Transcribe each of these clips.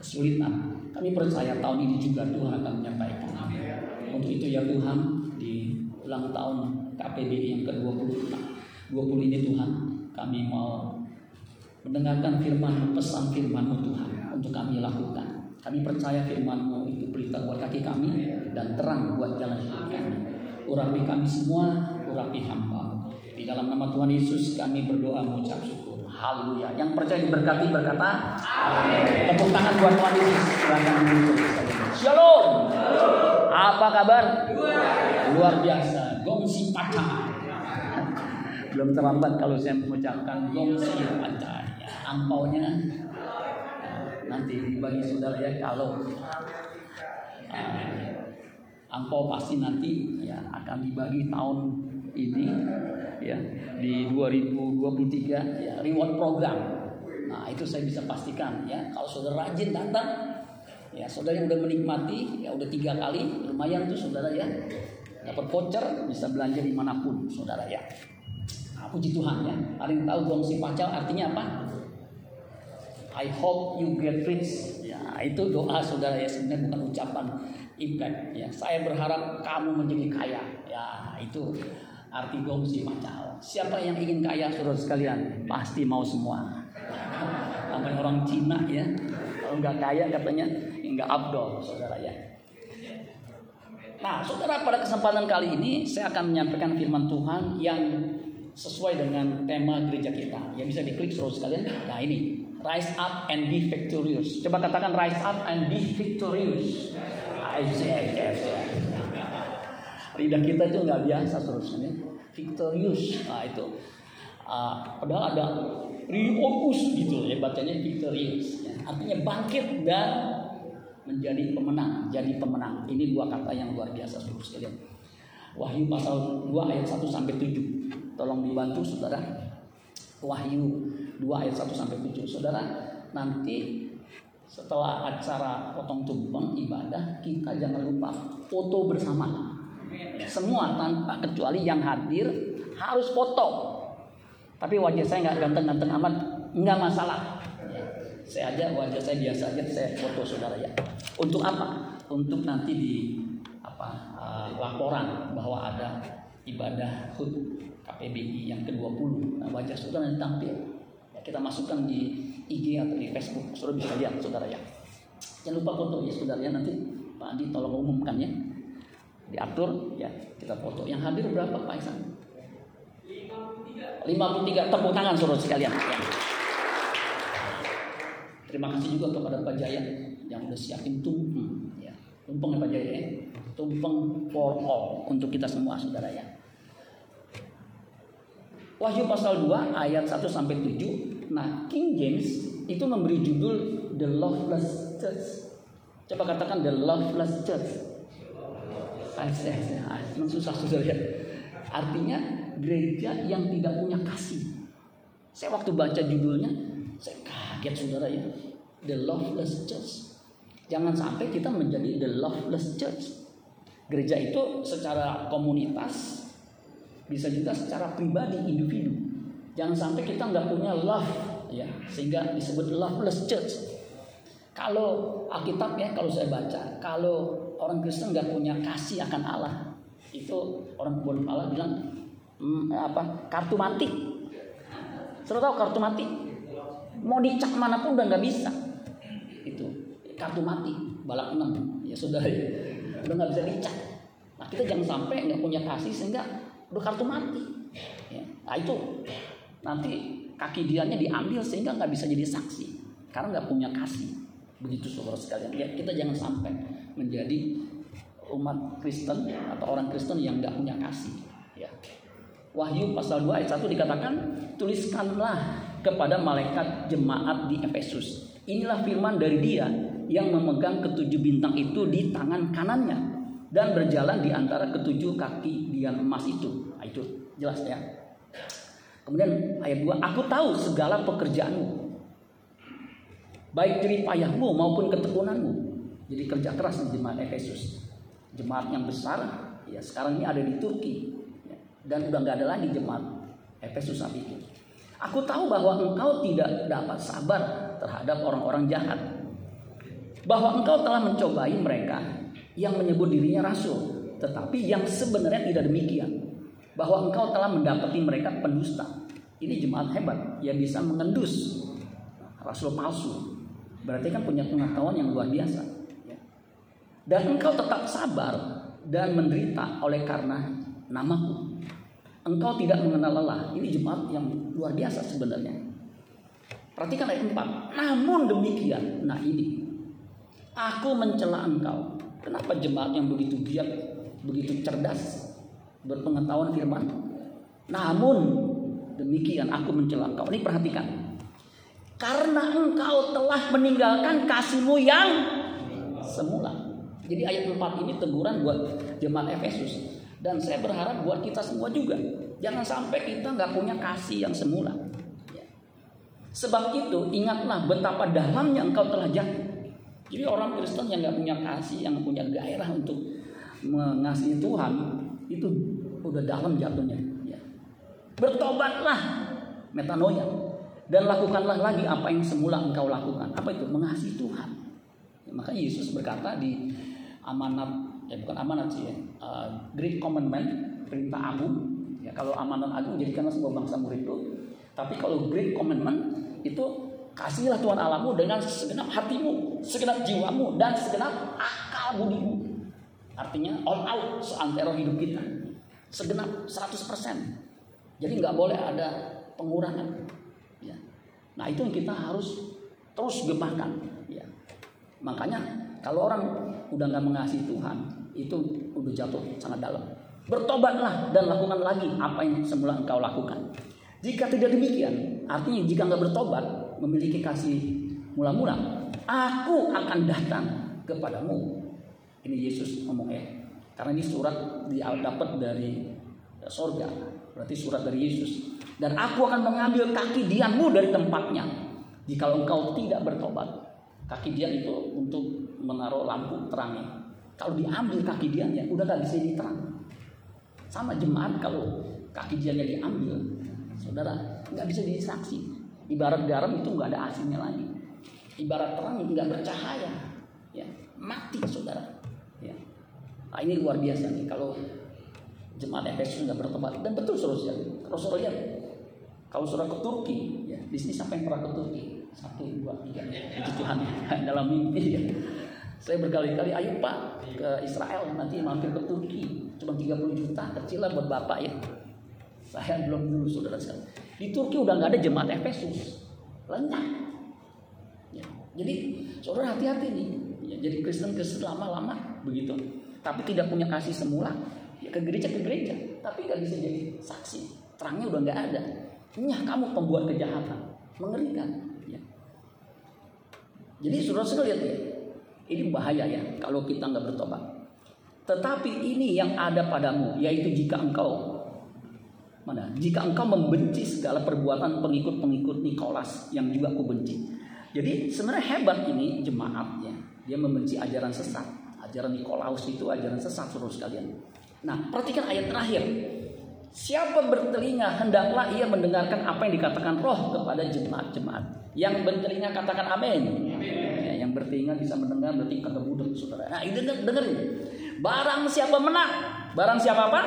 kesulitan, kami percaya tahun ini juga Tuhan akan menyertai kami. Untuk itu ya Tuhan, di ulang tahun KPBI yang ke-20 20 ini Tuhan, kami mau mendengarkan firman pesan firman-Mu Tuhan untuk kami lakukan. Kami percaya firman-Mu itu berita buat kaki kami dan terang buat jalan hidup kami. Urapi kami semua, urapi hamba. Di dalam nama Tuhan Yesus kami berdoa mengucap syukur. Haleluya. Yang percaya diberkati berkata, Amin. Tepuk tangan buat Tuhan Yesus. Silakan Shalom. Apa kabar? Luar biasa. Gongsi pacar. Belum terlambat kalau saya mengucapkan gongsi pacar. Ya, ampaunya nanti dibagi saudara ya kalau uh, angpau pasti nanti ya akan dibagi tahun ini ya di 2023 ya reward program. Nah, itu saya bisa pastikan ya kalau saudara rajin datang ya saudara yang udah menikmati ya udah tiga kali lumayan tuh saudara ya dapat voucher bisa belanja di mana pun saudara ya. Nah, puji Tuhan ya. Ada yang tahu gongsi pacal artinya apa? I hope you get rich. Ya, itu doa saudara ya sebenarnya bukan ucapan impact ya. Saya berharap kamu menjadi kaya. Ya, itu arti gongsi pacal. Siapa yang ingin kaya saudara sekalian? Pasti mau semua. Sampai orang Cina ya. Kalau nggak kaya katanya nggak abdol saudara ya. Nah, saudara pada kesempatan kali ini saya akan menyampaikan firman Tuhan yang sesuai dengan tema gereja kita. Ya bisa diklik saudara sekalian. Nah ini Rise up and be victorious. Coba katakan rise up and be victorious. Isaac, Lidah kita itu nggak biasa seterusnya. Victorious. Nah itu. Uh, padahal ada refocus gitu ya bacanya victorious. Ya. Artinya bangkit dan menjadi pemenang, jadi pemenang. Ini dua kata yang luar biasa seluruh sekalian. Wahyu pasal 2 ayat 1 sampai 7. Tolong dibantu Saudara. Wahyu 2 ayat 1 sampai 7. Saudara, nanti setelah acara potong tumpeng ibadah, kita jangan lupa foto bersama. Semua tanpa kecuali yang hadir harus foto. Tapi wajah saya nggak ganteng-ganteng amat, nggak masalah. Saya aja wajah saya biasa aja, saya foto saudara ya. Untuk apa? Untuk nanti di apa uh, laporan bahwa ada ibadah HUT KPBI yang ke-20. Nah, wajah saudara nanti tampil. Ya, kita masukkan di IG atau di Facebook. Saudara bisa lihat saudara ya. Jangan lupa foto ya saudara ya nanti Pak Andi tolong umumkan ya. Diatur ya kita foto. Yang hadir berapa Pak Isan? 53 tepuk tangan saudara sekalian. Ya. Terima kasih juga kepada Pak Jaya yang udah siapin tumpeng ya. Tumpeng ya Pak Jaya ya. Tumpeng for all untuk kita semua saudara ya. Wahyu pasal 2 ayat 1 sampai 7. Nah, King James itu memberi judul The Loveless Church. Coba katakan The Loveless Church. Susah susah ya. Artinya gereja yang tidak punya kasih. Saya waktu baca judulnya, saya kaget saudara ya. The Loveless Church. Jangan sampai kita menjadi the loveless church. Gereja itu secara komunitas bisa juga secara pribadi individu. Jangan sampai kita nggak punya love ya sehingga disebut loveless church. Kalau Alkitab ya kalau saya baca kalau orang Kristen nggak punya kasih akan Allah itu orang kebun Allah bilang hmm, apa kartu mati. Sudah tahu kartu mati? Mau dicak mana pun udah nggak bisa. Itu kartu mati balak enam ya sudah ya. udah nggak bisa dicak. Nah kita jangan sampai nggak punya kasih sehingga udah kartu mati. Ya. Nah itu nanti kaki dianya diambil sehingga nggak bisa jadi saksi karena nggak punya kasih. Begitu saudara sekalian. Ya, kita jangan sampai menjadi umat Kristen atau orang Kristen yang nggak punya kasih. Ya. Wahyu pasal 2 ayat 1 dikatakan tuliskanlah kepada malaikat jemaat di Efesus. Inilah firman dari dia yang memegang ketujuh bintang itu di tangan kanannya dan berjalan di antara ketujuh kaki dian emas itu. Nah, itu jelas ya. Kemudian ayat 2, aku tahu segala pekerjaanmu. Baik jerih payahmu maupun ketekunanmu. Jadi kerja keras di jemaat Efesus. Jemaat yang besar, ya sekarang ini ada di Turki. Ya, dan udah nggak ada lagi jemaat Efesus saat itu. Aku tahu bahwa engkau tidak dapat sabar terhadap orang-orang jahat. Bahwa engkau telah mencobai mereka yang menyebut dirinya rasul. Tetapi yang sebenarnya tidak demikian. Bahwa engkau telah mendapati mereka pendusta. Ini jemaat hebat yang bisa mengendus rasul palsu. Berarti kan punya pengetahuan yang luar biasa. Dan engkau tetap sabar dan menderita oleh karena namaku. Engkau tidak mengenal lelah. Ini jemaat yang luar biasa sebenarnya. Perhatikan ayat 4. Namun demikian, nah ini. Aku mencela engkau. Kenapa jemaat yang begitu giat, begitu cerdas, berpengetahuan firman. Namun demikian aku mencela engkau. Ini perhatikan. Karena engkau telah meninggalkan kasihmu yang semula. Jadi ayat 4 ini teguran buat jemaat Efesus. Dan saya berharap buat kita semua juga. Jangan sampai kita nggak punya kasih yang semula. Sebab itu ingatlah betapa dalamnya engkau telah jatuh. Jadi orang Kristen yang nggak punya kasih, yang punya gairah untuk mengasihi Tuhan, itu udah dalam jatuhnya. Ya. Bertobatlah, metanoia, dan lakukanlah lagi apa yang semula engkau lakukan. Apa itu? Mengasihi Tuhan. Ya, maka Yesus berkata di amanat, ya bukan amanat sih ya, uh, Great Commandment, perintah agung. Ya, kalau amanat agung jadikanlah semua bangsa muridku. Tapi kalau Great Commandment itu kasihlah Tuhan Allahmu dengan segenap hatimu, segenap jiwamu, dan segenap akal budimu. Artinya all out seantero hidup kita. Segenap 100%. Jadi nggak boleh ada pengurangan. Ya. Nah itu yang kita harus terus gemakan. Ya. Makanya kalau orang udah nggak mengasihi Tuhan, itu udah jatuh sangat dalam. Bertobatlah dan lakukan lagi apa yang semula engkau lakukan. Jika tidak demikian, artinya jika nggak bertobat, memiliki kasih mula-mula, aku akan datang kepadamu. Ini Yesus ngomong ya. Karena ini surat dapat dari sorga. Berarti surat dari Yesus. Dan aku akan mengambil kaki dianmu dari tempatnya. Jika engkau tidak bertobat. Kaki dian itu untuk menaruh lampu terangnya. Kalau diambil kaki diannya, udah gak bisa diterang. Sama jemaat kalau kaki diannya diambil, saudara nggak bisa jadi saksi. Ibarat garam itu nggak ada asinnya lagi. Ibarat terang nggak bercahaya, ya mati saudara. Ya. Nah, ini luar biasa nih kalau jemaat Efesus nggak bertobat dan betul saudara Kalau saudara kalau saudara ke Turki, ya di sini yang pernah ke Turki? Satu, dua, tiga, itu Tuhan dalam mimpi. Ya. Saya berkali-kali, ayo Pak ke Israel nanti mampir ke Turki, cuma 30 juta, kecil lah buat bapak ya. Saya belum dulu saudara sekalian. Di Turki udah nggak ada jemaat Efesus, lenyap. Ya. Jadi saudara hati-hati nih. Ya, jadi Kristen Kristen lama-lama begitu. Tapi tidak punya kasih semula. Ya ke gereja ke gereja, tapi nggak bisa jadi saksi. Terangnya udah nggak ada. Nyah kamu pembuat kejahatan, mengerikan. Jadi saudara sekalian ya, ini bahaya ya kalau kita nggak bertobat. Tetapi ini yang ada padamu, yaitu jika engkau mana? Jika engkau membenci segala perbuatan pengikut-pengikut Nikolas yang juga aku benci. Jadi sebenarnya hebat ini jemaat ya. Dia membenci ajaran sesat. Ajaran Nikolaus itu ajaran sesat suruh sekalian. Nah, perhatikan ayat terakhir. Siapa bertelinga hendaklah ia mendengarkan apa yang dikatakan roh kepada jemaat-jemaat. Yang bertelinga katakan amin. Ya, yang bertelinga bisa mendengar berarti kata budek saudara. Nah, ini dengerin. Barang siapa menang? Barang siapa apa?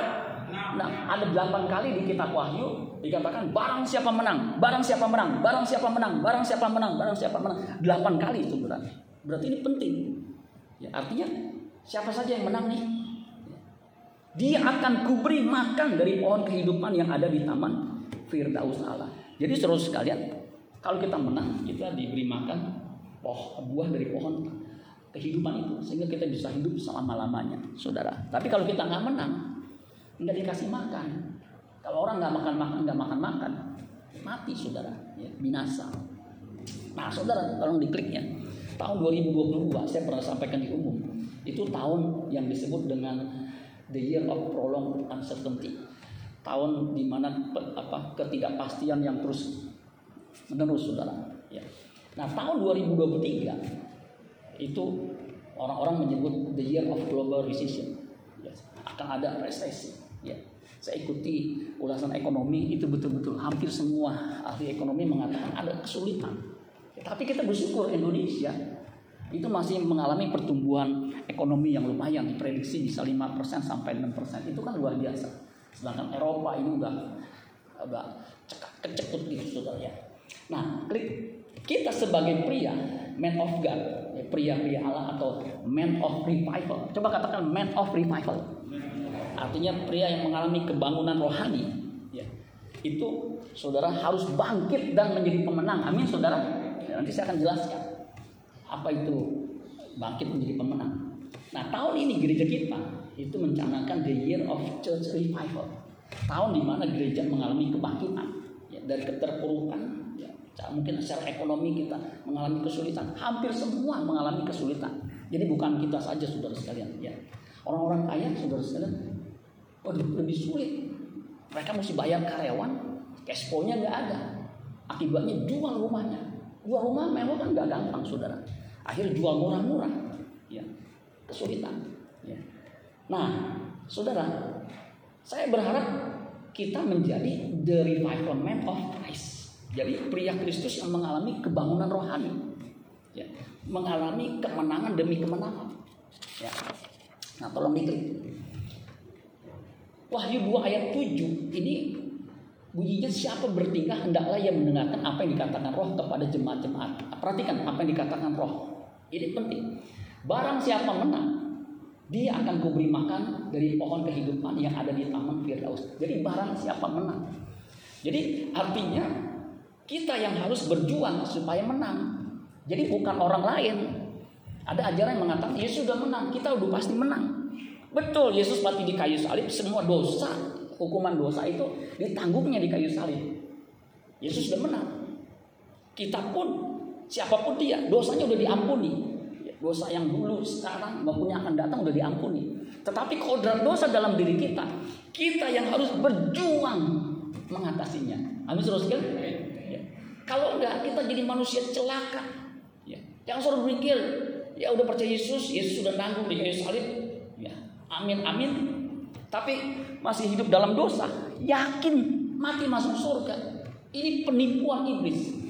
Nah, ada delapan kali di kitab Wahyu dikatakan barang siapa menang, barang siapa menang, barang siapa menang, barang siapa menang, barang siapa menang. Delapan kali itu berarti. Berarti ini penting. Ya, artinya siapa saja yang menang nih? Dia akan kuberi makan dari pohon kehidupan yang ada di taman Firdaus Allah. Jadi terus sekalian, kalau kita menang, kita diberi makan poh buah dari pohon kehidupan itu sehingga kita bisa hidup selama lamanya, saudara. Tapi kalau kita nggak menang, nggak dikasih makan. Kalau orang nggak makan makan nggak makan makan, mati saudara, ya, binasa. Nah saudara, tolong diklik ya. Tahun 2022 saya pernah sampaikan di umum. Itu tahun yang disebut dengan the year of prolonged uncertainty. Tahun di mana apa ketidakpastian yang terus menerus saudara. Ya. Nah tahun 2023 itu orang-orang menyebut the year of global recession. Ya. Akan ada resesi. Ya. Saya ikuti ulasan ekonomi itu betul-betul hampir semua ahli ekonomi mengatakan ada kesulitan. Ya, tapi kita bersyukur Indonesia itu masih mengalami pertumbuhan ekonomi yang lumayan diprediksi bisa 5% sampai 6% itu kan luar biasa. Sedangkan Eropa ini udah agak kecekut gitu saudara. Ya nah kita sebagai pria man of God ya, pria-pria Allah atau man of revival. Coba katakan man of revival. Artinya pria yang mengalami kebangunan rohani ya. Itu saudara harus bangkit dan menjadi pemenang. Amin saudara. Ya, nanti saya akan jelaskan apa itu bangkit menjadi pemenang. Nah tahun ini gereja kita itu mencanangkan the year of church revival. Tahun di mana gereja mengalami kebangkitan ya, dari keterpurukan. Ya, mungkin secara ekonomi kita mengalami kesulitan. Hampir semua mengalami kesulitan. Jadi bukan kita saja saudara sekalian. Ya. Orang-orang kaya saudara sekalian, waduh lebih sulit. Mereka mesti bayar karyawan, cash flow-nya nggak ada. Akibatnya jual rumahnya. Jual rumah memang kan nggak gampang saudara Akhirnya jual murah-murah. Ya, kesulitan. Ya. Nah, saudara, saya berharap kita menjadi the revival man of Christ. Jadi pria Kristus yang mengalami kebangunan rohani. Ya, mengalami kemenangan demi kemenangan. Ya. Nah, tolong diklik. Wahyu 2 ayat 7 ini bunyinya siapa bertingkah hendaklah yang mendengarkan apa yang dikatakan roh kepada jemaat-jemaat. Perhatikan apa yang dikatakan roh. Ini penting. Barang siapa menang, dia akan kuberi makan dari pohon kehidupan yang ada di taman Firdaus. Jadi barang siapa menang. Jadi artinya kita yang harus berjuang supaya menang. Jadi bukan orang lain. Ada ajaran yang mengatakan Yesus sudah menang, kita udah pasti menang. Betul, Yesus mati di kayu salib, semua dosa, hukuman dosa itu ditanggungnya di kayu salib. Yesus sudah menang. Kita pun Siapa pun dia, dosanya udah diampuni. Dosa yang dulu, sekarang, maupun yang akan datang udah diampuni. Tetapi kodrat dosa dalam diri kita, kita yang harus berjuang mengatasinya. Amin terus kan? Ya. Kalau enggak, kita jadi manusia celaka. Ya. Jangan selalu berpikir, ya udah percaya Yesus, Yesus sudah nanggung di kayu salib. Ya. Amin, amin. Tapi masih hidup dalam dosa, yakin mati masuk surga. Ini penipuan iblis.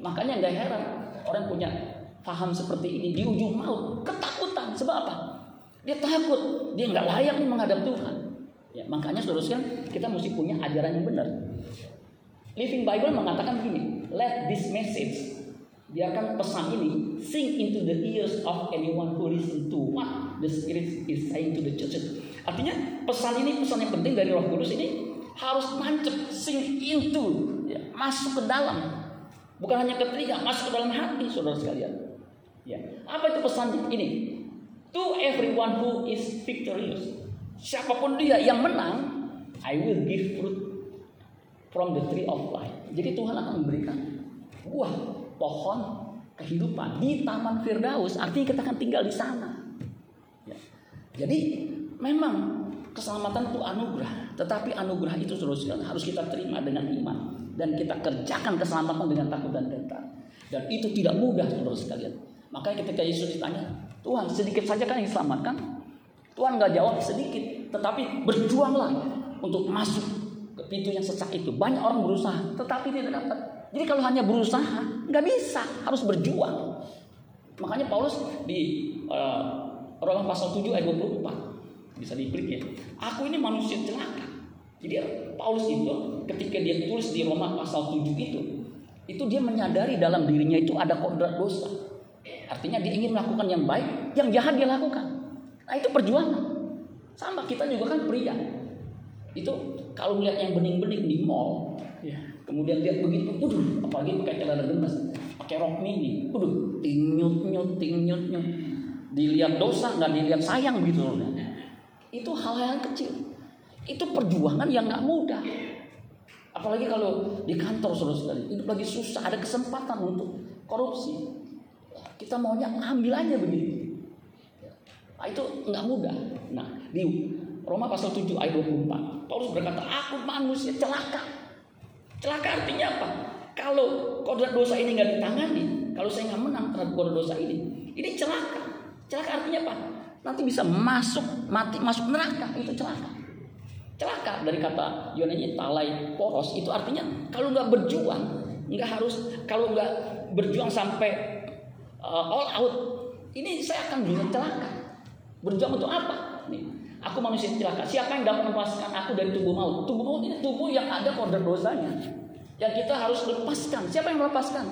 Makanya nggak heran orang punya paham seperti ini di ujung maut ketakutan sebab apa? Dia takut, dia nggak layak nih menghadap Tuhan. Ya, makanya saudara kita mesti punya ajaran yang benar. Living Bible mengatakan begini, let this message biarkan pesan ini sink into the ears of anyone who listen to what the Spirit is saying to the churches. Artinya pesan ini pesan yang penting dari Roh Kudus ini harus nancep sink into ya, masuk ke dalam Bukan hanya ke telinga, masuk ke dalam hati saudara sekalian. Ya. Apa itu pesannya? Ini. To everyone who is victorious. Siapa pun dia yang menang, I will give fruit from the tree of life. Jadi Tuhan akan memberikan buah pohon kehidupan di Taman Firdaus. Artinya kita akan tinggal di sana. Ya. Jadi memang keselamatan itu anugerah. Tetapi anugerah itu terus harus kita terima dengan iman dan kita kerjakan keselamatan dengan takut dan gentar. Dan itu tidak mudah, saudara sekalian. Makanya ketika Yesus ditanya, Tuhan sedikit saja kan yang diselamatkan? Tuhan nggak jawab sedikit, tetapi berjuanglah untuk masuk ke pintu yang sesak itu. Banyak orang berusaha, tetapi tidak dapat. Jadi kalau hanya berusaha, nggak bisa, harus berjuang. Makanya Paulus di uh, Roma pasal 7 ayat 24 bisa diklik ya. Aku ini manusia celaka. Jadi Paulus itu ketika dia tulis di Roma pasal 7 itu, itu dia menyadari dalam dirinya itu ada kodrat dosa. Artinya dia ingin melakukan yang baik, yang jahat dia lakukan. Nah itu perjuangan. Sama kita juga kan pria. Itu kalau melihat yang bening-bening di mall, ya. kemudian lihat begitu, waduh, apalagi pakai celana gemes, pakai rok mini, waduh, tinyut nyut, tinyut nyut. Dilihat dosa, nggak dilihat sayang gitu loh. Itu hal-hal kecil. Itu perjuangan yang nggak mudah. Apalagi kalau di kantor saudara itu lagi susah, ada kesempatan untuk korupsi. Kita maunya ambil aja begitu. Nah, itu nggak mudah. Nah, di Roma pasal 7 ayat 24, Paulus berkata, aku manusia celaka. Celaka artinya apa? Kalau kodrat dosa ini nggak ditangani, kalau saya nggak menang terhadap kodrat dosa ini, ini celaka. Celaka artinya apa? Nanti bisa masuk mati masuk neraka itu celaka. Celaka dari kata Yunani talai poros itu artinya kalau nggak berjuang nggak harus kalau nggak berjuang sampai uh, all out ini saya akan bilang celaka. Berjuang untuk apa? Nih, aku manusia celaka. Siapa yang dapat melepaskan aku dari tubuh maut? Tubuh maut ini tubuh yang ada kodrat dosanya. Yang kita harus lepaskan. Siapa yang melepaskan?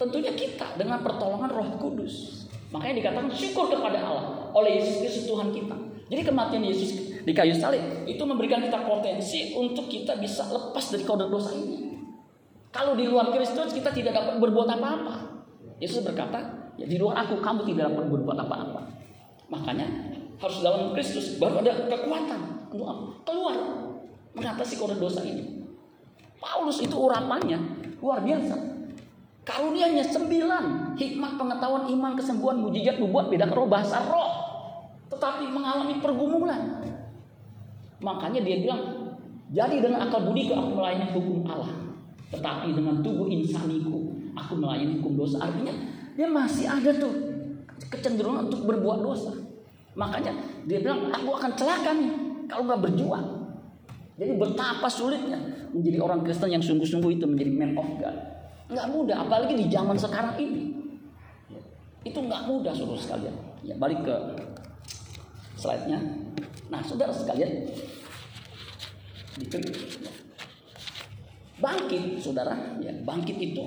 Tentunya kita dengan pertolongan Roh Kudus. Makanya dikatakan syukur kepada Allah oleh Yesus Kristus Tuhan kita. Jadi kematian Yesus di kayu salib itu memberikan kita potensi untuk kita bisa lepas dari kode dosa ini. Kalau di luar Kristus kita tidak dapat berbuat apa-apa. Yesus berkata, ya di luar aku kamu tidak dapat berbuat apa-apa. Makanya harus dalam Kristus baru ada kekuatan untuk apa? Keluar mengatasi kode dosa ini. Paulus itu urapannya luar biasa. Karunianya sembilan hikmat pengetahuan iman kesembuhan mujizat nubuat beda roh bahasa roh tetapi mengalami pergumulan Makanya dia bilang, jadi dengan akal budiku aku melayani hukum Allah. Tetapi dengan tubuh insaniku aku melayani hukum dosa. Artinya dia masih ada tuh kecenderungan untuk berbuat dosa. Makanya dia bilang aku akan celaka nih kalau nggak berjuang. Jadi betapa sulitnya menjadi orang Kristen yang sungguh-sungguh itu menjadi man of God. Nggak mudah, apalagi di zaman sekarang ini. Itu nggak mudah saudara sekalian. Ya balik ke slide-nya. Nah, saudara sekalian, Bangkit, saudara, ya, bangkit itu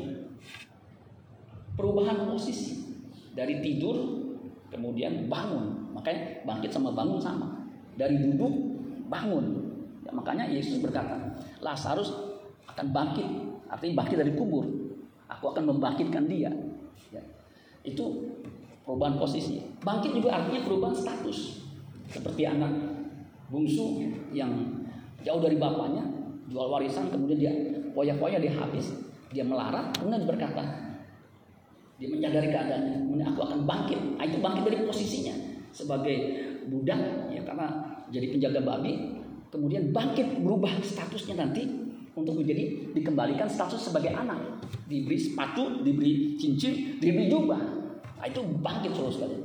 perubahan posisi dari tidur kemudian bangun. Makanya bangkit sama bangun sama. Dari duduk bangun. Ya, makanya Yesus berkata, Lazarus akan bangkit, artinya bangkit dari kubur. Aku akan membangkitkan dia. Ya. Itu perubahan posisi. Bangkit juga artinya perubahan status. Seperti anak bungsu yang jauh dari bapaknya, jual warisan, kemudian dia poya-poya dia habis, dia melarat, kemudian berkata, dia menyadari keadaannya, kemudian aku akan bangkit. Nah, itu bangkit dari posisinya sebagai budak, ya karena jadi penjaga babi, kemudian bangkit berubah statusnya nanti untuk menjadi dikembalikan status sebagai anak, diberi sepatu, diberi cincin, diberi jubah. Nah, itu bangkit terus sekali.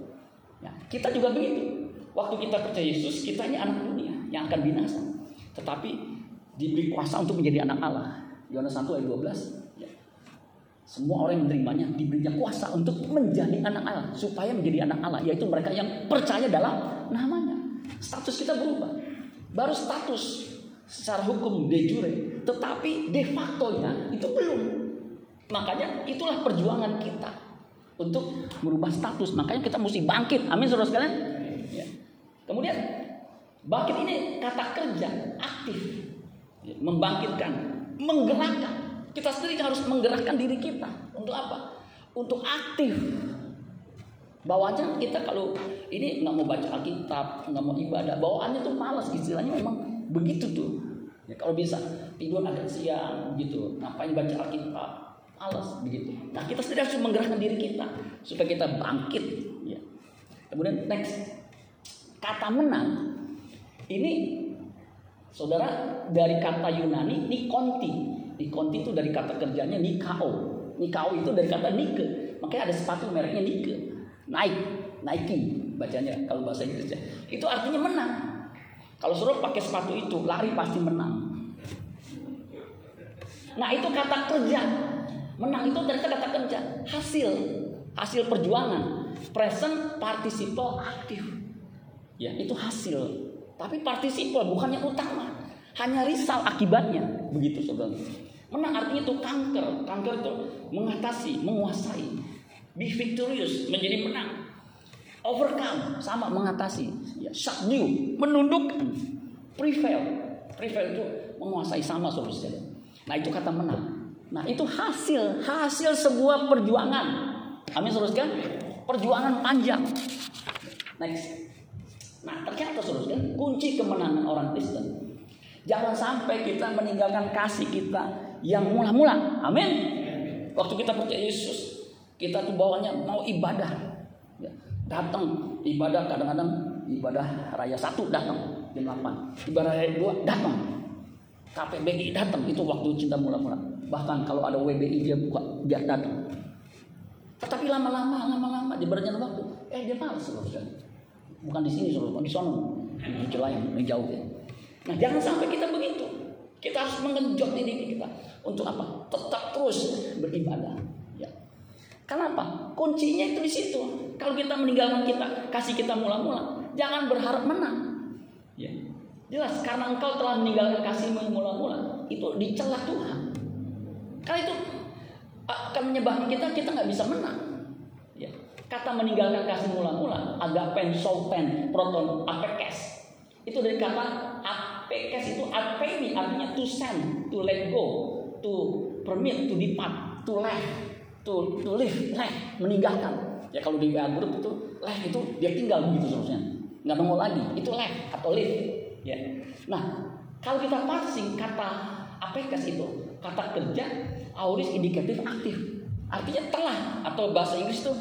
Ya, kita juga begitu. Waktu kita percaya Yesus, kita ini anak dunia yang akan binasa. Tetapi diberi kuasa untuk menjadi anak Allah. Yohanes 1 ayat 12. Ya. Semua orang yang menerimanya diberinya kuasa untuk menjadi anak Allah. Supaya menjadi anak Allah. Yaitu mereka yang percaya dalam namanya. Status kita berubah. Baru status secara hukum de jure. Tetapi de facto-nya itu belum. Makanya itulah perjuangan kita. Untuk merubah status. Makanya kita mesti bangkit. Amin saudara sekalian. Kemudian bangkit ini kata kerja aktif, membangkitkan, menggerakkan. Kita sendiri harus menggerakkan diri kita untuk apa? Untuk aktif. Bawaannya kita kalau ini nggak mau baca Alkitab, nggak mau ibadah, bawaannya tuh malas istilahnya memang begitu tuh. Ya, kalau bisa tidur agak siang gitu, ngapain baca Alkitab, malas begitu. Nah kita sendiri harus menggerakkan diri kita supaya kita bangkit. Ya. Kemudian next kata menang ini saudara dari kata Yunani nikonti. Nikonti itu dari kata kerjanya nikao. Nikao itu dari kata nike. Makanya ada sepatu mereknya nike. Naik, Nike bacanya kalau bahasa Inggrisnya. Itu artinya menang. Kalau suruh pakai sepatu itu lari pasti menang. Nah itu kata kerja. Menang itu ternyata kata kerja. Hasil, hasil perjuangan. Present participle aktif. Ya itu hasil. Tapi participle bukan yang utama. Hanya risau akibatnya. Begitu saudara. Menang artinya itu kanker. Kanker itu mengatasi, menguasai. Be victorious, menjadi menang. Overcome, sama mengatasi. Ya, subdue, menundukkan. Prevail. Prevail itu menguasai sama saudara Nah itu kata menang. Nah itu hasil, hasil sebuah perjuangan. Amin saudara Perjuangan panjang. Next. Nah ternyata saudara kunci kemenangan orang Kristen. Jangan sampai kita meninggalkan kasih kita yang mula-mula. Amin. Waktu kita percaya Yesus, kita tuh bawanya mau ibadah. Ya. Datang ibadah kadang-kadang ibadah raya satu datang jam 8. Ibadah raya dua datang. KPBI datang itu waktu cinta mula-mula. Bahkan kalau ada WBI dia buka dia datang. Tetapi lama-lama lama-lama di waktu, eh dia malas loh Bukan di sini suruh, di sana, di lain, di jauh ya. Nah jangan sampai kita begitu. Kita harus mengenjot diri kita untuk apa? Tetap terus beribadah. Ya. Kenapa? Kuncinya itu di situ. Kalau kita meninggalkan kita, kasih kita mula-mula, jangan berharap menang. Ya. Jelas karena engkau telah meninggalkan kasihmu mula-mula, itu dicela Tuhan. Karena itu akan menyebabkan kita kita nggak bisa menang. Kata meninggalkan kasih mula-mula, ada pen, pen, proton, apekes. Itu dari kata apekes itu apemi artinya to send, to let go, to permit, to depart, to let, to to live, let, meninggalkan. Ya kalau di WA group itu let itu dia tinggal begitu seterusnya. Nggak nongol lagi, itu let atau live. Ya. Nah, kalau kita passing kata apekes itu, kata kerja auris indikatif aktif. Artinya telah atau bahasa Inggris itu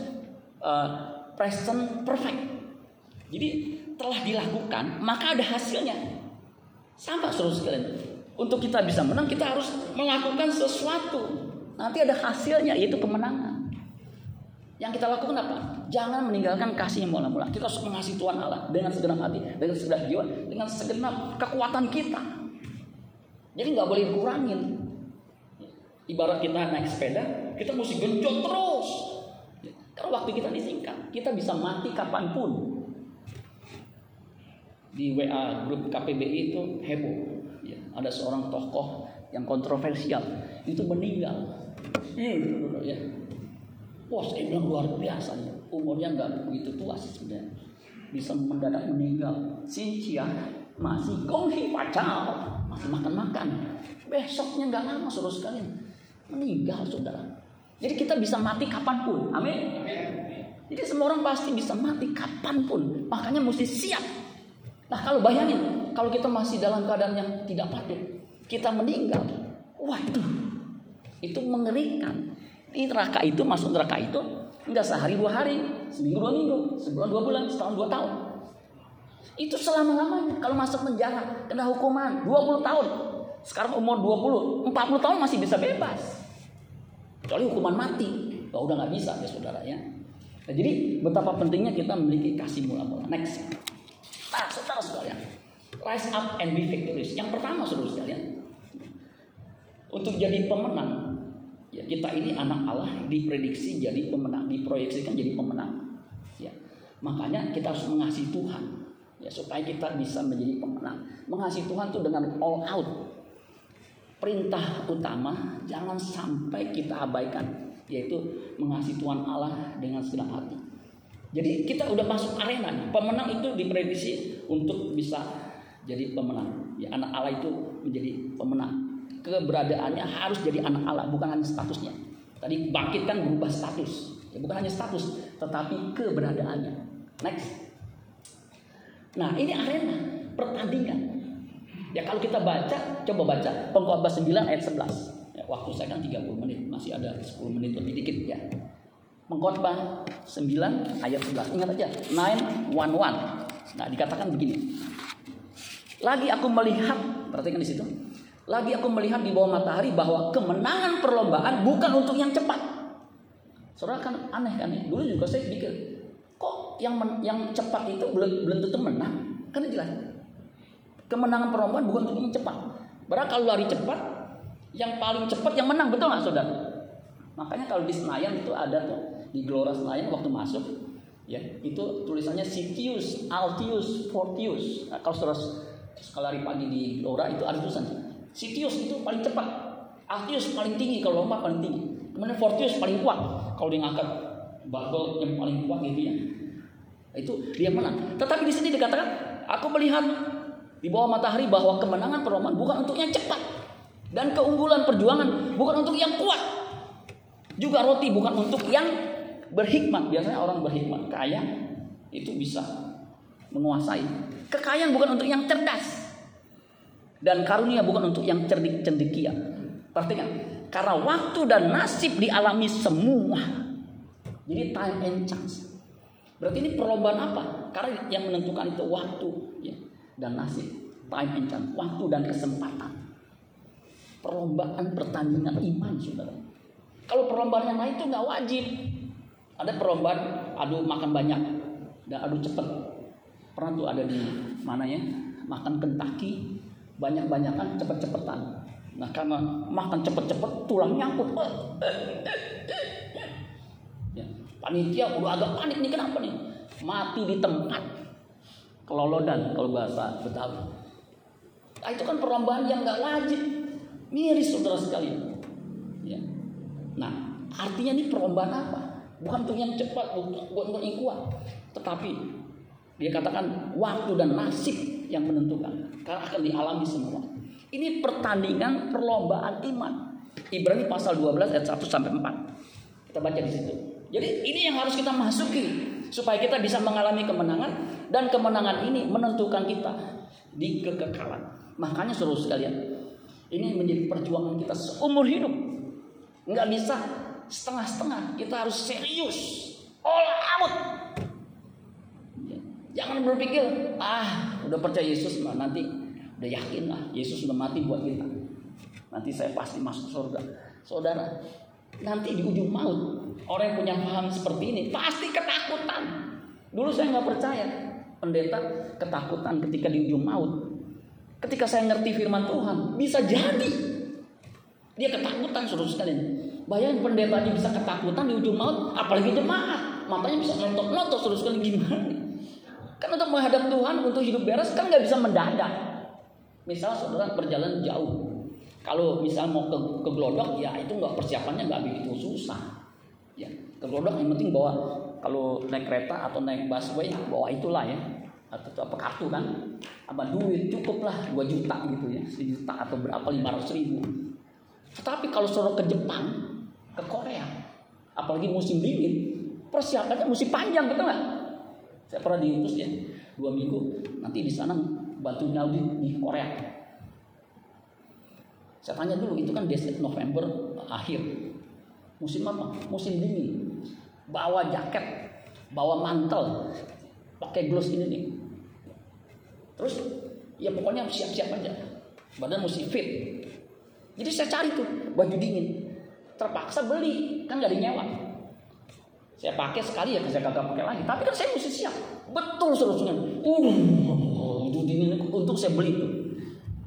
uh, present perfect. Jadi telah dilakukan, maka ada hasilnya. Sama seluruh sekalian. Untuk kita bisa menang, kita harus melakukan sesuatu. Nanti ada hasilnya, yaitu kemenangan. Yang kita lakukan apa? Jangan meninggalkan kasih yang mula-mula. Kita harus mengasihi Tuhan Allah dengan segenap hati, dengan segenap jiwa, dengan segenap kekuatan kita. Jadi nggak boleh dikurangin. Ibarat kita naik sepeda, kita mesti genjot terus. Karena waktu kita disingkat, kita bisa mati kapan pun. Di WA grup KPBI itu heboh. Ya, ada seorang tokoh yang kontroversial itu meninggal. Hmm, ya. Wah, saya bilang luar biasa ya. Umurnya nggak begitu tua sih sebenarnya. Bisa mendadak meninggal. Cynthia masih gonghi pacar, masih makan-makan. Besoknya nggak lama suruh sekalian meninggal saudara. Jadi kita bisa mati kapan pun. Amin. Jadi semua orang pasti bisa mati kapan pun. Makanya mesti siap. Nah kalau bayangin, kalau kita masih dalam keadaan yang tidak patut, kita meninggal. Waduh, itu mengerikan. Di neraka itu, masuk neraka itu, enggak sehari dua hari, seminggu dua minggu, sebulan dua bulan, setahun dua tahun. Itu selama-lamanya. Kalau masuk penjara, kena hukuman 20 tahun. Sekarang umur 20, 40 tahun masih bisa bebas. Kecuali hukuman mati. Oh, udah nggak bisa ya saudara ya. Nah, jadi betapa pentingnya kita memiliki kasih mula-mula. Next. Nah, saudara sekalian. Rise up and be victorious. Yang pertama saudara sekalian. Untuk jadi pemenang. Ya, kita ini anak Allah diprediksi jadi pemenang, diproyeksikan jadi pemenang. Ya. Makanya kita harus mengasihi Tuhan. Ya, supaya kita bisa menjadi pemenang. Mengasihi Tuhan itu dengan all out perintah utama jangan sampai kita abaikan yaitu mengasihi Tuhan Allah dengan segenap hati. Jadi kita udah masuk arena. Pemenang itu diprediksi untuk bisa jadi pemenang. Ya anak Allah itu menjadi pemenang. Keberadaannya harus jadi anak Allah, bukan hanya statusnya. Tadi bangkit kan berubah status. Ya, bukan hanya status, tetapi keberadaannya. Next. Nah, ini arena pertandingan. Ya kalau kita baca, coba baca Pengkhotbah 9 ayat 11. Ya, waktu saya kan 30 menit, masih ada 10 menit lebih dikit ya. Pengkhotbah 9 ayat 11. Ingat aja, 911. Nah, dikatakan begini. Lagi aku melihat, perhatikan di situ. Lagi aku melihat di bawah matahari bahwa kemenangan perlombaan bukan untuk yang cepat. Saudara kan aneh kan. Dulu juga saya pikir, kok yang yang cepat itu belum belum tentu menang? Kan jelas Kemenangan perlombaan bukan untuk yang cepat. Berarti kalau lari cepat, yang paling cepat yang menang, betul nggak saudara? Makanya kalau di Senayan itu ada tuh di Gelora Senayan waktu masuk, ya itu tulisannya Sitius, Altius, Fortius. Nah, kalau saudara sekali lari pagi di Gelora itu ada tulisan Sitius itu paling cepat, Altius paling tinggi kalau lomba paling tinggi, kemudian Fortius paling kuat kalau dia ngangkat barbel yang paling kuat gitu ya. Itu dia menang. Tetapi di sini dikatakan, aku melihat di bawah matahari bahwa kemenangan perlombaan bukan untuk yang cepat dan keunggulan perjuangan bukan untuk yang kuat. Juga roti bukan untuk yang berhikmat. Biasanya orang berhikmat kaya itu bisa menguasai. Kekayaan bukan untuk yang cerdas. Dan karunia bukan untuk yang cerdik cendekia. Perhatikan, karena waktu dan nasib dialami semua. Jadi time and chance. Berarti ini perlombaan apa? Karena yang menentukan itu waktu dan nasib, time and chance, waktu dan kesempatan. Perlombaan pertandingan iman, saudara. Kalau perlombaan yang lain itu nggak wajib. Ada perlombaan adu makan banyak dan adu cepet. Pernah tuh ada di mana ya? Makan Kentucky banyak-banyakan cepet-cepetan. Nah karena makan cepet-cepet tulang nyangkut. Ya, panitia udah agak panik nih kenapa nih? Mati di tempat. Kelolodan kalau bahasa Betawi. Nah, itu kan perlombaan yang nggak wajib. Miris saudara sekalian. Ya. Nah, artinya ini perlombaan apa? Bukan untuk yang cepat, bukan untuk yang kuat. Tetapi dia katakan waktu dan nasib yang menentukan. Karena akan dialami semua. Ini pertandingan perlombaan iman. Ibrani pasal 12 ayat 1 sampai 4. Kita baca di situ. Jadi ini yang harus kita masuki supaya kita bisa mengalami kemenangan dan kemenangan ini menentukan kita di kekekalan. Makanya suruh sekalian, ini menjadi perjuangan kita seumur hidup. Nggak bisa setengah-setengah. Kita harus serius, all out. Ya, jangan berpikir, ah udah percaya Yesus mah nanti udah yakin lah Yesus sudah mati buat kita. Nanti saya pasti masuk surga. Saudara, nanti di ujung maut orang yang punya paham seperti ini pasti ketakutan. Dulu saya nggak percaya pendeta ketakutan ketika di ujung maut. Ketika saya ngerti firman Tuhan, bisa jadi dia ketakutan suruh sekalian. Bayangin pendeta aja bisa ketakutan di ujung maut, apalagi jemaat. Matanya bisa nonton-nonton suruh sekalian gimana? Kan untuk menghadap Tuhan, untuk hidup beres kan nggak bisa mendadak. Misal saudara berjalan jauh, kalau misal mau ke, ke Glodok, ya itu nggak persiapannya nggak begitu susah. Ya, ke Glodok yang penting bawa kalau naik kereta atau naik busway bawa itulah ya. Atau apa kartu kan. Apa duit cukup lah 2 juta gitu ya. Sejuta atau berapa lima ratus ribu. Tetapi kalau suruh ke Jepang ke Korea apalagi musim dingin persiapannya musim panjang betul nggak? Saya pernah diutus ya dua minggu nanti di sana bantu nyaldi di Korea saya tanya dulu itu kan Desember November akhir musim apa musim dingin bawa jaket bawa mantel pakai gloves ini nih Terus ya pokoknya siap-siap aja. Badan mesti fit. Jadi saya cari tuh baju dingin. Terpaksa beli, kan gak dinyewa. Saya pakai sekali ya, saya kagak pakai lagi. Tapi kan saya mesti siap. Betul seterusnya. Uh, baju dingin untuk saya beli tuh.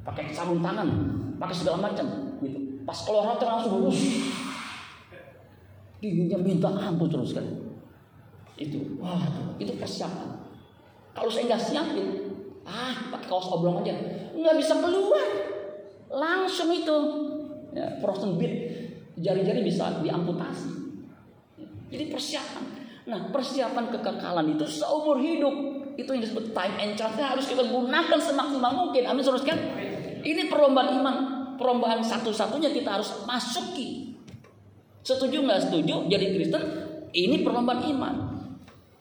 Pakai sarung tangan, pakai segala macam gitu. Pas keluar hotel langsung lulus. Dinginnya minta ampun terus kan. Itu, wah, itu persiapan. Kalau saya nggak siapin, ah pakai kaos oblong aja nggak bisa keluar langsung itu ya, frozen beat jari-jari bisa diamputasi jadi persiapan nah persiapan kekekalan itu seumur hidup itu yang disebut time and chance harus kita gunakan semaksimal mungkin amin saudara kan ini perlombaan iman perlombaan satu-satunya kita harus masuki setuju nggak setuju jadi Kristen ini perlombaan iman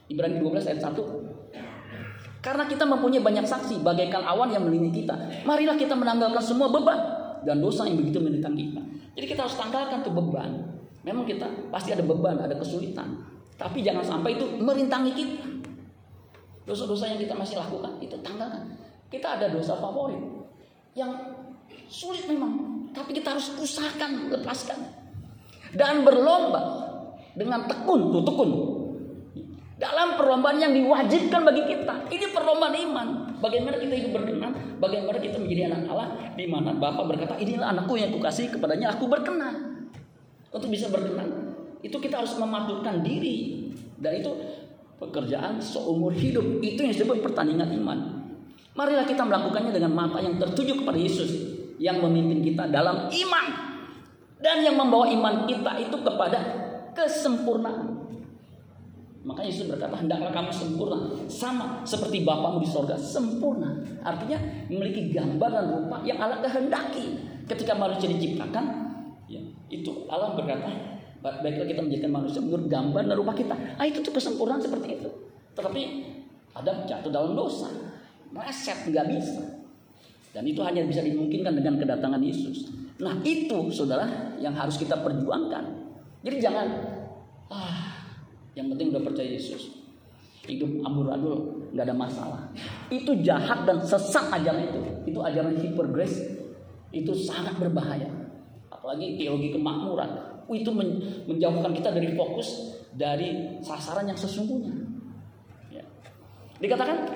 Ibrani 12 ayat 1 karena kita mempunyai banyak saksi bagaikan awan yang melindungi kita. Marilah kita menanggalkan semua beban dan dosa yang begitu menentang kita. Jadi kita harus tanggalkan tuh beban. Memang kita pasti ada beban, ada kesulitan. Tapi jangan sampai itu merintangi kita. Dosa-dosa yang kita masih lakukan itu tanggalkan. Kita ada dosa favorit yang sulit memang, tapi kita harus usahakan lepaskan dan berlomba dengan tekun, tuh tekun dalam perlombaan yang diwajibkan bagi kita. Ini perlombaan iman. Bagaimana kita hidup berkenan, bagaimana kita menjadi anak Allah, di mana Bapak berkata, inilah anakku yang kukasih kepadanya, aku berkenan. Untuk bisa berkenan, itu kita harus mematukan diri. Dan itu pekerjaan seumur hidup. Itu yang disebut pertandingan iman. Marilah kita melakukannya dengan mata yang tertuju kepada Yesus yang memimpin kita dalam iman dan yang membawa iman kita itu kepada kesempurnaan. Makanya Yesus berkata, hendaklah kamu sempurna. Sama seperti Bapamu di sorga. Sempurna. Artinya memiliki gambar dan rupa yang Allah kehendaki. Ketika manusia diciptakan, ya, itu Allah berkata, baiklah kita menjadikan manusia menurut gambar dan rupa kita. Ah, itu tuh kesempurnaan seperti itu. Tetapi Adam jatuh dalam dosa. Meleset, nggak bisa. Dan itu hanya bisa dimungkinkan dengan kedatangan Yesus. Nah itu saudara yang harus kita perjuangkan. Jadi jangan, ah yang penting udah percaya Yesus. hidup amburadul nggak ada masalah. Itu jahat dan sesat ajaran itu. Itu ajaran hyper grace. Itu sangat berbahaya. Apalagi teologi kemakmuran. Itu menjauhkan kita dari fokus dari sasaran yang sesungguhnya. Ya. Dikatakan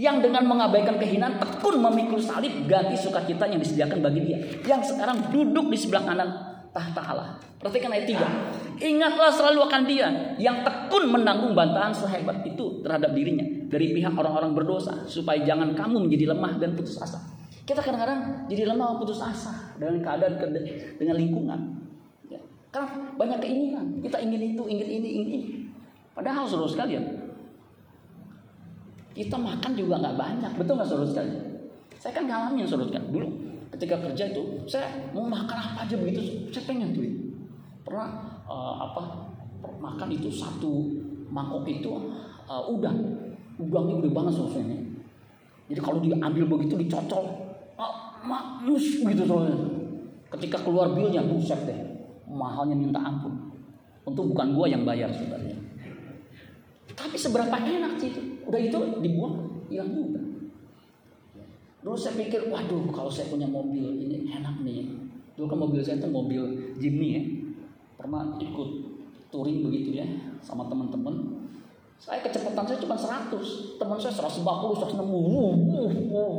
yang dengan mengabaikan kehinaan tekun memikul salib ganti sukacita yang disediakan bagi dia. Yang sekarang duduk di sebelah kanan tahta Allah. Perhatikan ayat 3. Ingatlah selalu akan dia yang tekun menanggung bantahan sehebat itu terhadap dirinya dari pihak orang-orang berdosa supaya jangan kamu menjadi lemah dan putus asa. Kita kadang-kadang jadi lemah putus asa dengan keadaan dengan lingkungan. Ya. Karena banyak keinginan. Kita ingin itu, ingin ini, ingin ini. Padahal saudara sekalian, kita makan juga nggak banyak, betul nggak saudara sekalian? Saya kan ngalamin saudara sekalian. Dulu ketika kerja itu saya mau makan apa aja begitu saya pengen tuh. Pernah uh, apa makan itu satu mangkok itu uh, udang. Udangnya udah banget sosnya jadi kalau diambil begitu dicocol uh, maus gitu soalnya ketika keluar bilnya buset deh mahalnya minta ampun. Untuk bukan gua yang bayar sebenarnya tapi seberapa enak sih itu udah itu dibuang hilang juga Dulu saya pikir, waduh kalau saya punya mobil ini enak nih. Dulu kan mobil saya itu mobil Jimny ya. Pernah ikut touring begitu ya sama teman-teman. Saya kecepatan saya cuma 100, teman saya 150, 160. Uh, uh.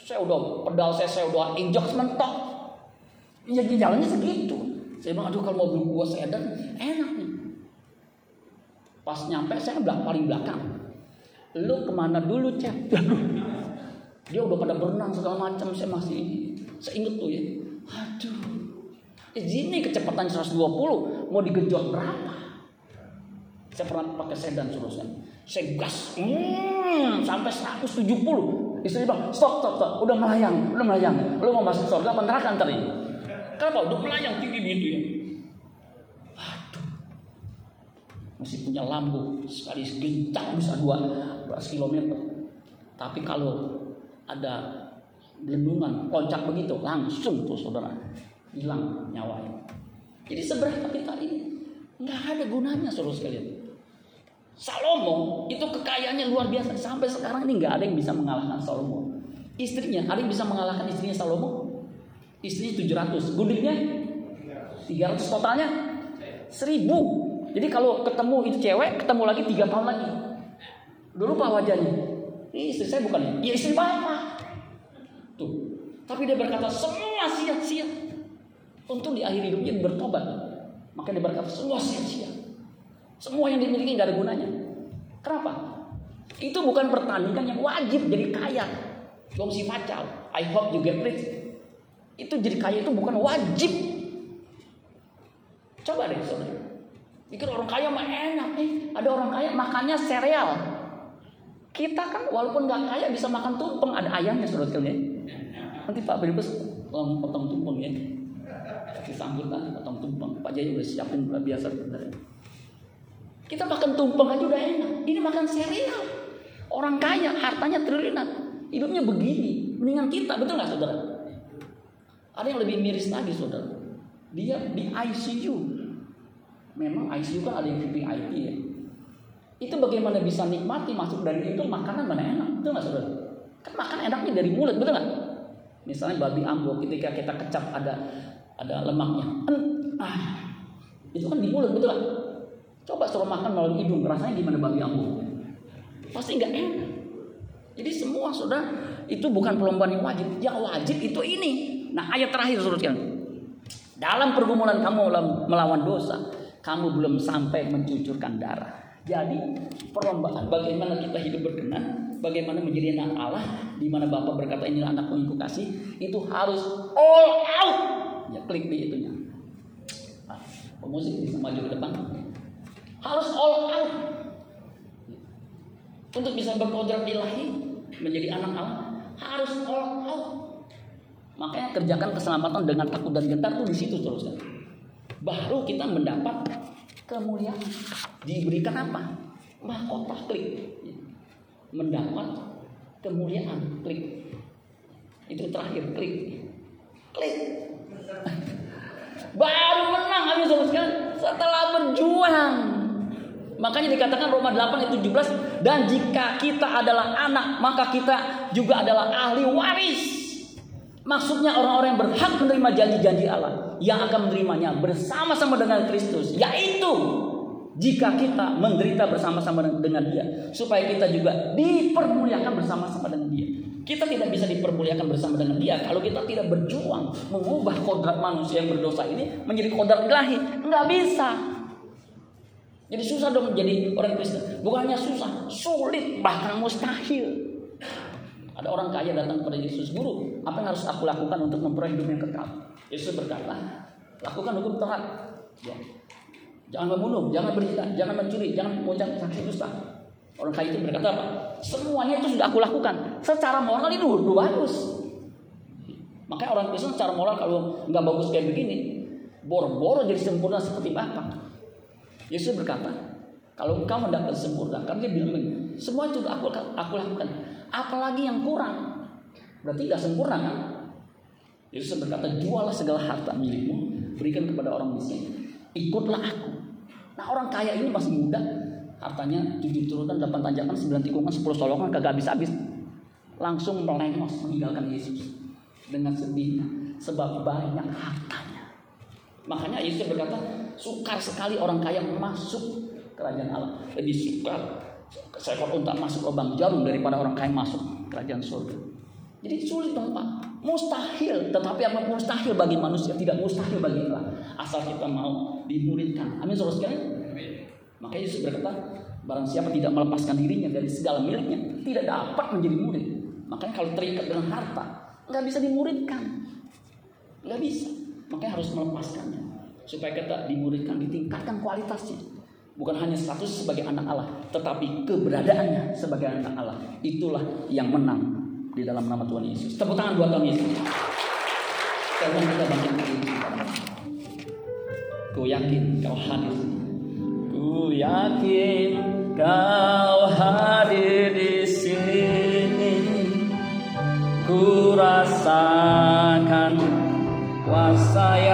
Saya udah pedal saya saya udah injak mentok. Ya jalannya segitu. Saya bilang, aduh kalau mobil gua sedan enak. Pas nyampe saya belakang paling belakang. Lu ke mana dulu cek? Dia udah pada berenang segala macam, saya masih ini. Saya inget tuh ya. Aduh. Eh, ini kecepatan 120, mau digejot berapa? Saya pernah pakai sedan terus kan. Saya gas, hmm, sampai 170. Istri bang, stop, stop, stop. Udah melayang, udah melayang. Lu mau masuk surga apa neraka ntar ini? Kenapa? Udah melayang tinggi gitu ya. Aduh. Masih punya lampu sekali gencang bisa 12 km. Tapi kalau ada lendungan, kocak begitu, langsung tuh saudara hilang nyawanya. Jadi seberapa kita ini nggak ada gunanya saudara sekalian. Salomo itu kekayaannya luar biasa sampai sekarang ini nggak ada yang bisa mengalahkan Salomo. Istrinya ada yang bisa mengalahkan istrinya Salomo? Istrinya 700, gudiknya 300 totalnya 1000. Jadi kalau ketemu itu cewek, ketemu lagi tiga tahun lagi. Dulu pak wajahnya, ini istri saya bukan ya istri bapak. Tuh. Tapi dia berkata semua sia-sia. Untung di akhir hidupnya bertobat. Maka dia berkata semua sia-sia. Semua yang dimiliki nggak ada gunanya. Kenapa? Itu bukan pertandingan yang wajib jadi kaya. Dong si macal. I hope you get rich. Itu jadi kaya itu bukan wajib. Coba deh saudara. Pikir orang kaya mah enak nih. Ada orang kaya makannya sereal. Kita kan walaupun nggak kaya bisa makan tumpeng, ada ayamnya saudara sekalian. Nanti Pak Bilbus tolong potong tumpeng ya. Kasih sambutan potong tumpeng. Pak Jaya udah siapin udah biasa sebenarnya. Kita makan tumpeng aja udah enak. Ini makan sereal. Orang kaya hartanya triliunan. Hidupnya begini. Mendingan kita, betul nggak saudara? Ada yang lebih miris lagi saudara. Dia di ICU. Memang ICU kan ada yang VIP ya. Itu bagaimana bisa nikmati masuk dari itu makanan mana enak betul nggak saudara? Kan makan enaknya dari mulut betul nggak? Misalnya babi ambo ketika kita kecap ada ada lemaknya ah itu kan di mulut betul nggak? Coba suruh makan melalui hidung rasanya gimana babi ambo? Pasti nggak enak. Jadi semua sudah itu bukan perlombaan yang wajib yang wajib itu ini. Nah ayat terakhir saudara dalam pergumulan kamu melawan dosa kamu belum sampai mencucurkan darah jadi perlombaan bagaimana kita hidup berkenan, bagaimana menjadi anak Allah, di mana Bapak berkata inilah anakku yang kasih, itu harus all out. Ya klik di itunya. Nah, pemusik bisa maju ke depan. Harus all out. Untuk bisa berkodrat ilahi, menjadi anak Allah, harus all out. Makanya kerjakan keselamatan dengan takut dan gentar tuh di situ terus kan. Baru kita mendapat kemuliaan. Diberikan apa? Mahkota klik. Mendapat kemuliaan klik. Itu terakhir klik. Klik. Baru menang ayo sekali setelah berjuang. Makanya dikatakan Roma 8 ayat 17 dan jika kita adalah anak maka kita juga adalah ahli waris. Maksudnya orang-orang yang berhak menerima janji-janji Allah yang akan menerimanya bersama-sama dengan Kristus, yaitu jika kita menderita bersama-sama dengan Dia, supaya kita juga dipermuliakan bersama-sama dengan Dia. Kita tidak bisa dipermuliakan bersama dengan Dia kalau kita tidak berjuang mengubah kodrat manusia yang berdosa ini menjadi kodrat ilahi. Enggak bisa. Jadi susah dong menjadi orang Kristen. Bukannya susah, sulit bahkan mustahil. Ada orang kaya datang kepada Yesus, guru, apa yang harus aku lakukan untuk memperoleh hidup yang kekal? Yesus berkata, lakukan hukum Taurat. Ya. Jangan membunuh, jangan berzina, jangan mencuri, jangan mengucap saksi dusta. Orang kaya itu berkata apa? Semuanya itu sudah aku lakukan. Secara moral itu udah bagus. Makanya orang Kristen secara moral kalau nggak bagus kayak begini, boro-boro jadi sempurna seperti Bapak. Yesus berkata, kalau engkau mendapat sempurna, karena dia bilang semua itu aku aku lakukan apalagi yang kurang. Berarti tidak sempurna kan? Yesus berkata, jualah segala harta milikmu, berikan kepada orang miskin. Ikutlah aku. Nah orang kaya ini masih muda, hartanya tujuh turunan, delapan tanjakan, sembilan tikungan, sepuluh solongan, kagak habis-habis. Langsung melengos meninggalkan Yesus dengan sedihnya, sebab banyak hartanya. Makanya Yesus berkata, sukar sekali orang kaya masuk kerajaan Allah. Lebih sukar seekor unta masuk lubang jarum daripada orang kaya masuk kerajaan surga. Jadi sulit dong Pak. Mustahil. Tetapi apa mustahil bagi manusia tidak mustahil bagi Allah. Asal kita mau dimuridkan. Amin saudara sekalian. Makanya Yesus berkata, barang siapa tidak melepaskan dirinya dari segala miliknya, tidak dapat menjadi murid. Makanya kalau terikat dengan harta, nggak bisa dimuridkan. Nggak bisa. Makanya harus melepaskannya. Supaya kita dimuridkan, ditingkatkan kualitasnya. Bukan hanya status sebagai anak Allah, tetapi keberadaannya sebagai anak Allah. Itulah yang menang di dalam nama Tuhan Yesus. Tepuk tangan buat Tuhan Yesus. Sekarang kita bangkit Ku yakin kau hadir. Ku yakin kau hadir di sini. Ku rasakan kuasa yang